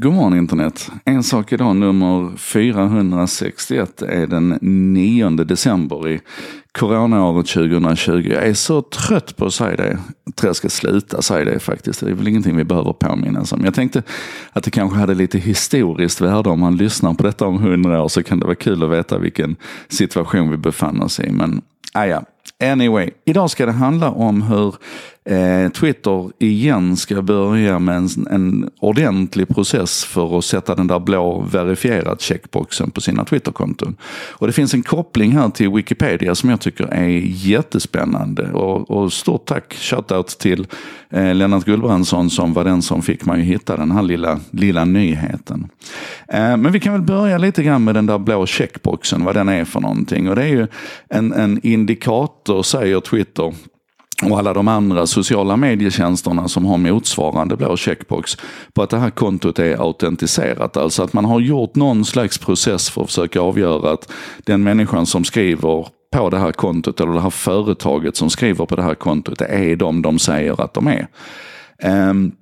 God morgon internet. En sak idag, nummer 461, är den 9 december i coronaåret 2020. Jag är så trött på att säga det. Jag tror jag ska sluta säga det faktiskt. Det är väl ingenting vi behöver påminnas om. Jag tänkte att det kanske hade lite historiskt värde om man lyssnar på detta om hundra år så kan det vara kul att veta vilken situation vi befann oss i. Men aja, Anyway, idag ska det handla om hur eh, Twitter igen ska börja med en, en, ordentlig process för att sätta den där blå verifierat checkboxen på sina Twitterkonton. Och det finns en koppling här till Wikipedia som jag tycker är jättespännande. Och, och stort tack, shoutout till eh, Lennart Gullbrandsson som var den som fick mig att hitta den här lilla, lilla nyheten. Eh, men vi kan väl börja lite grann med den där blå checkboxen, vad den är för någonting. Och det är ju en, en indikator, säger Twitter, och alla de andra sociala medietjänsterna som har motsvarande blå checkbox på att det här kontot är autentiserat. Alltså att man har gjort någon slags process för att försöka avgöra att den människan som skriver på det här kontot eller det här företaget som skriver på det här kontot är de de säger att de är. Um,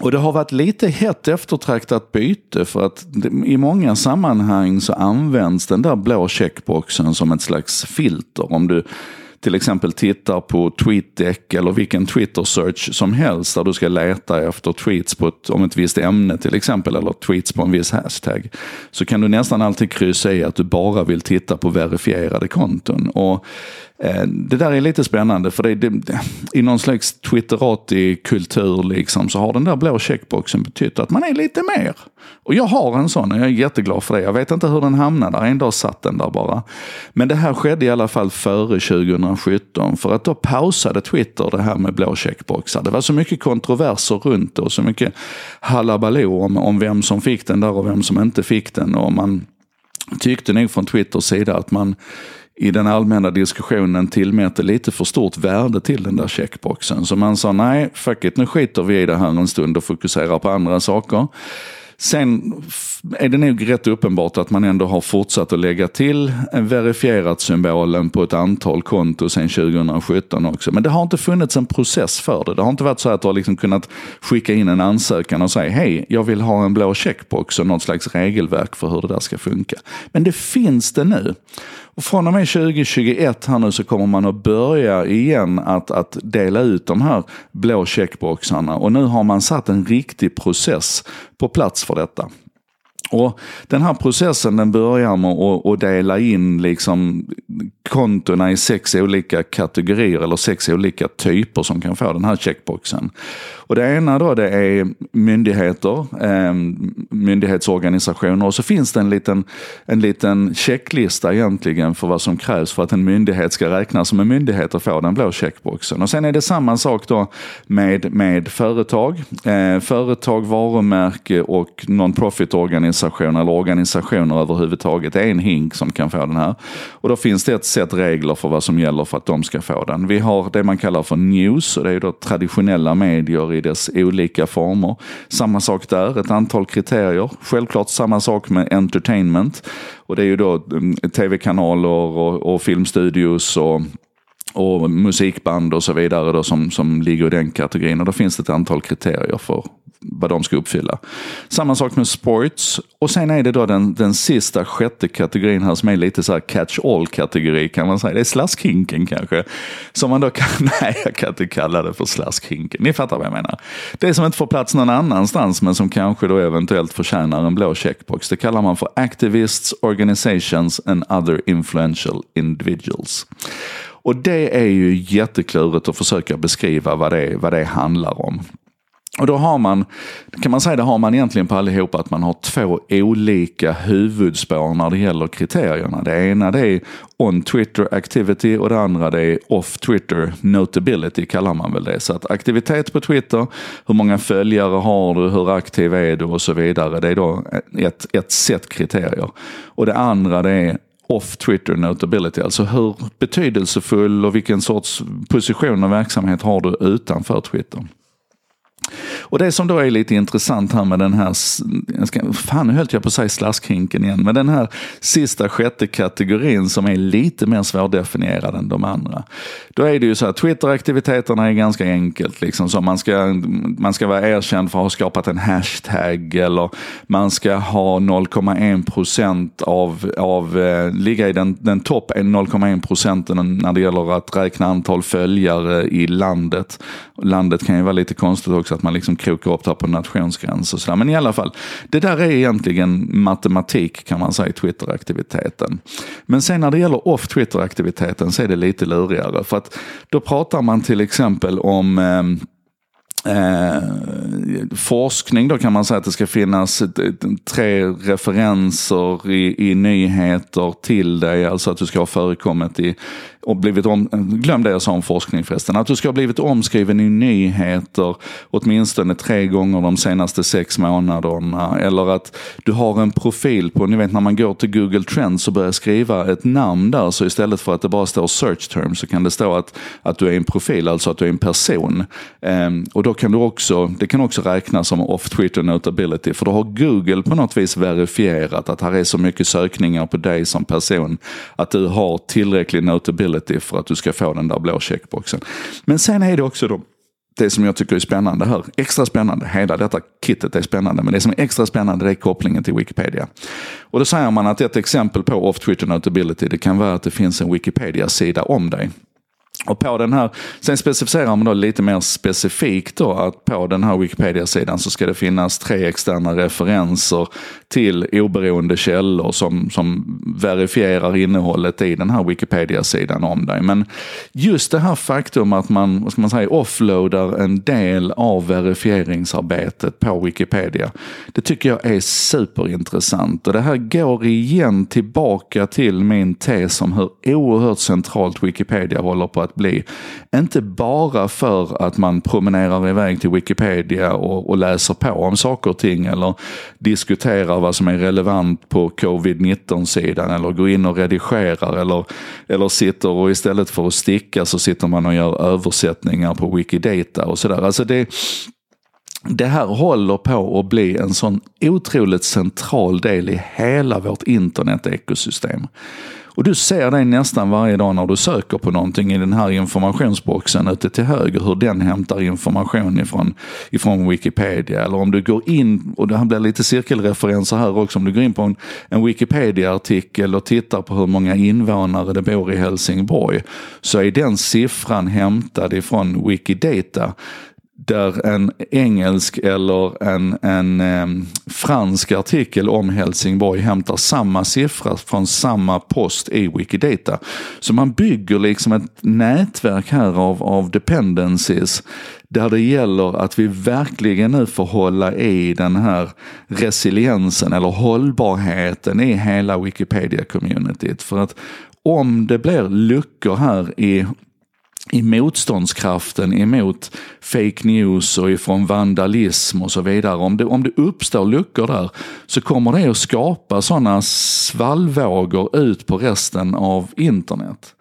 och det har varit lite hett eftertraktat byte för att i många sammanhang så används den där blå checkboxen som ett slags filter. Om du till exempel tittar på TweetDeck eller vilken Twitter-search som helst där du ska leta efter tweets på ett, om ett visst ämne till exempel eller tweets på en viss hashtag. Så kan du nästan alltid kryssa i att du bara vill titta på verifierade konton. Och eh, det där är lite spännande för det, det, i någon slags twitterati kultur liksom så har den där blå checkboxen betytt att man är lite mer. Och jag har en sån och jag är jätteglad för det. Jag vet inte hur den hamnade där, en dag satt den där bara. Men det här skedde i alla fall före 2017 för att då pausade Twitter det här med blå checkboxar. Det var så mycket kontroverser runt det och så mycket halabaloo om, om vem som fick den där och vem som inte fick den. Och man tyckte nog från Twitters sida att man i den allmänna diskussionen tillmäter lite för stort värde till den där checkboxen. Så man sa nej, fuck it, nu skiter vi i det här en stund och fokuserar på andra saker. Sen är det nog rätt uppenbart att man ändå har fortsatt att lägga till verifierat symbolen på ett antal konton sedan 2017 också. Men det har inte funnits en process för det. Det har inte varit så att du har liksom kunnat skicka in en ansökan och säga hej, jag vill ha en blå checkbox och något slags regelverk för hur det där ska funka. Men det finns det nu. Och från och med 2021 här nu så kommer man att börja igen att, att dela ut de här blå checkboxarna. Och nu har man satt en riktig process på plats för detta. Och Den här processen den börjar med att, dela in liksom kontona i sex olika kategorier eller sex olika typer som kan få den här checkboxen. Och Det ena då det är myndigheter, eh, myndighetsorganisationer och så finns det en liten, en liten checklista egentligen för vad som krävs för att en myndighet ska räknas som en myndighet och få den blå checkboxen. Och Sen är det samma sak då med, med företag. Eh, företag, varumärke och non-profit organisationer eller organisationer överhuvudtaget. Det är en hink som kan få den här. Och då finns det ett sätt regler för vad som gäller för att de ska få den. Vi har det man kallar för news och det är då traditionella medier i dess olika former. Samma sak där, ett antal kriterier. Självklart samma sak med entertainment. Och det är ju då mm, tv-kanaler och, och filmstudios och och musikband och så vidare då som, som ligger i den kategorin. Och då finns det ett antal kriterier för vad de ska uppfylla. Samma sak med sports. Och sen är det då den, den sista sjätte kategorin här som är lite så här catch all kategori kan man säga. Det är slaskhinken kanske. Som man då kan, nej jag kan inte kalla det för slaskhinken. Ni fattar vad jag menar. Det som inte får plats någon annanstans men som kanske då eventuellt förtjänar en blå checkbox. Det kallar man för activists, organizations and other influential individuals. Och det är ju jätteklurigt att försöka beskriva vad det, vad det handlar om. Och då har man, kan man säga, det har man egentligen på allihopa att man har två olika huvudspår när det gäller kriterierna. Det ena det är on Twitter activity och det andra det är off Twitter notability kallar man väl det. Så att aktivitet på Twitter, hur många följare har du, hur aktiv är du och så vidare. Det är då ett, ett set kriterier. Och det andra det är off Twitter notability, alltså hur betydelsefull och vilken sorts position och verksamhet har du utanför Twitter. Och det som då är lite intressant här med den här, jag ska, fan nu höll jag på att säga slaskhinken igen, men den här sista sjätte kategorin som är lite mer svårdefinierad än de andra. Då är det ju så att Twitter-aktiviteterna är ganska enkelt. Liksom, så man, ska, man ska vara erkänd för att ha skapat en hashtag eller man ska ha 0,1 procent av, av eh, ligga i den, den topp 0,1 procenten när det gäller att räkna antal följare i landet. Landet kan ju vara lite konstigt också att man liksom krokar upp det här på nationsgräns och sådär. Men i alla fall, det där är egentligen matematik kan man säga i Twitter-aktiviteten. Men sen när det gäller off-Twitter-aktiviteten så är det lite lurigare. För att då pratar man till exempel om eh, Eh, forskning då kan man säga att det ska finnas tre referenser i, i nyheter till dig. Alltså att du ska ha förekommit i och blivit om, glöm det jag sa om forskning förresten, att du ska ha blivit omskriven i nyheter åtminstone tre gånger de senaste sex månaderna. Eller att du har en profil på, ni vet när man går till Google Trends och börjar skriva ett namn där, så istället för att det bara står search term så kan det stå att, att du är en profil, alltså att du är en person. Um, och då kan du också, det kan också räknas som off Twitter notability, för då har Google på något vis verifierat att här är så mycket sökningar på dig som person, att du har tillräcklig notability ability för att du ska få den där blå checkboxen. Men sen är det också då det som jag tycker är spännande här, extra spännande, hela detta kittet är spännande, men det som är extra spännande det är kopplingen till Wikipedia. Och då säger man att ett exempel på off-Twitter notability, det kan vara att det finns en Wikipedia-sida om dig. Och på den här, sen specificerar man då lite mer specifikt då att på den här Wikipedia-sidan så ska det finnas tre externa referenser till oberoende källor som, som verifierar innehållet i den här Wikipedia-sidan om dig. Men just det här faktum att man, vad ska man säga, offloadar en del av verifieringsarbetet på Wikipedia, det tycker jag är superintressant. Och det här går igen tillbaka till min tes om hur oerhört centralt Wikipedia håller på att bli. Inte bara för att man promenerar iväg till Wikipedia och, och läser på om saker och ting eller diskuterar vad som är relevant på covid-19-sidan eller går in och redigerar eller, eller sitter och istället för att sticka så sitter man och gör översättningar på Wikidata och sådär. Alltså det, det här håller på att bli en sån otroligt central del i hela vårt internet-ekosystem. Och du ser det nästan varje dag när du söker på någonting i den här informationsboxen ute till höger, hur den hämtar information ifrån, ifrån Wikipedia. Eller om du går in, och det här blir lite cirkelreferenser här också, om du går in på en, en Wikipedia-artikel och tittar på hur många invånare det bor i Helsingborg, så är den siffran hämtad ifrån Wikidata där en engelsk eller en, en eh, fransk artikel om Helsingborg hämtar samma siffra från samma post i Wikidata. Så man bygger liksom ett nätverk här av, av dependencies där det gäller att vi verkligen nu får hålla i den här resiliensen eller hållbarheten i hela Wikipedia-communityt. För att om det blir luckor här i i motståndskraften emot fake news och ifrån vandalism och så vidare. Om det, om det uppstår luckor där så kommer det att skapa sådana svallvågor ut på resten av internet.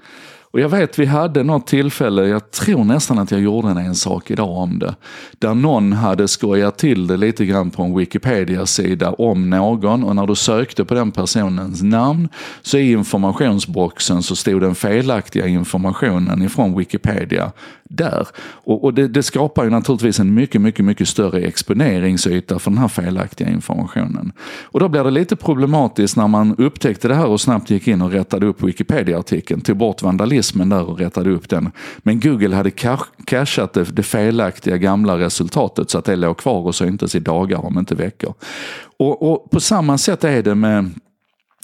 Och jag vet vi hade något tillfälle, jag tror nästan att jag gjorde en sak idag om det, där någon hade skojat till det lite grann på en Wikipedia-sida om någon och när du sökte på den personens namn så i informationsboxen så stod den felaktiga informationen ifrån Wikipedia där. Och, och det, det, skapar ju naturligtvis en mycket, mycket, mycket större exponeringsyta för den här felaktiga informationen. Och då blir det lite problematiskt när man upptäckte det här och snabbt gick in och rättade upp Wikipedia-artikeln, tog bort vandalismen där och rättade upp den. Men Google hade cachat det, det felaktiga gamla resultatet så att det låg kvar och syntes i dagar om inte veckor. Och, och på samma sätt är det med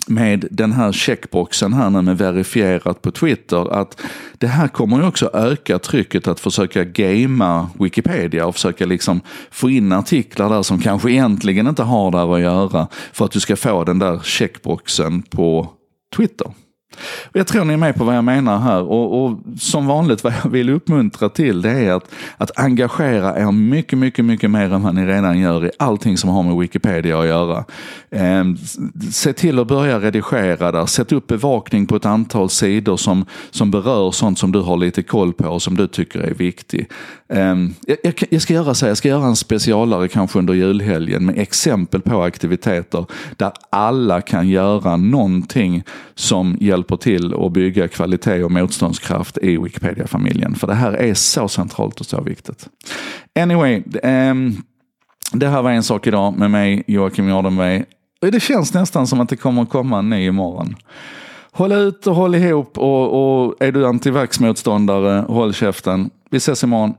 med den här checkboxen här nu med verifierat på Twitter, att det här kommer ju också öka trycket att försöka gamea Wikipedia och försöka liksom få in artiklar där som kanske egentligen inte har där att göra för att du ska få den där checkboxen på Twitter. Jag tror ni är med på vad jag menar här och, och, som vanligt vad jag vill uppmuntra till det är att, att engagera er mycket, mycket, mycket mer än vad ni redan gör i allting som har med Wikipedia att göra. Eh, se till att börja redigera där, sätt upp bevakning på ett antal sidor som, som berör sånt som du har lite koll på och som du tycker är viktigt. Eh, jag, jag, ska göra så, jag ska göra en specialare kanske under julhelgen med exempel på aktiviteter där alla kan göra någonting som hjälper hjälper till att bygga kvalitet och motståndskraft i Wikipedia-familjen. För det här är så centralt och så viktigt. Anyway, um, det här var en sak idag med mig, Joakim Jardenberg. Det känns nästan som att det kommer komma en ny imorgon. Håll ut och håll ihop och, och är du antivaxmotståndare, håll käften. Vi ses imorgon.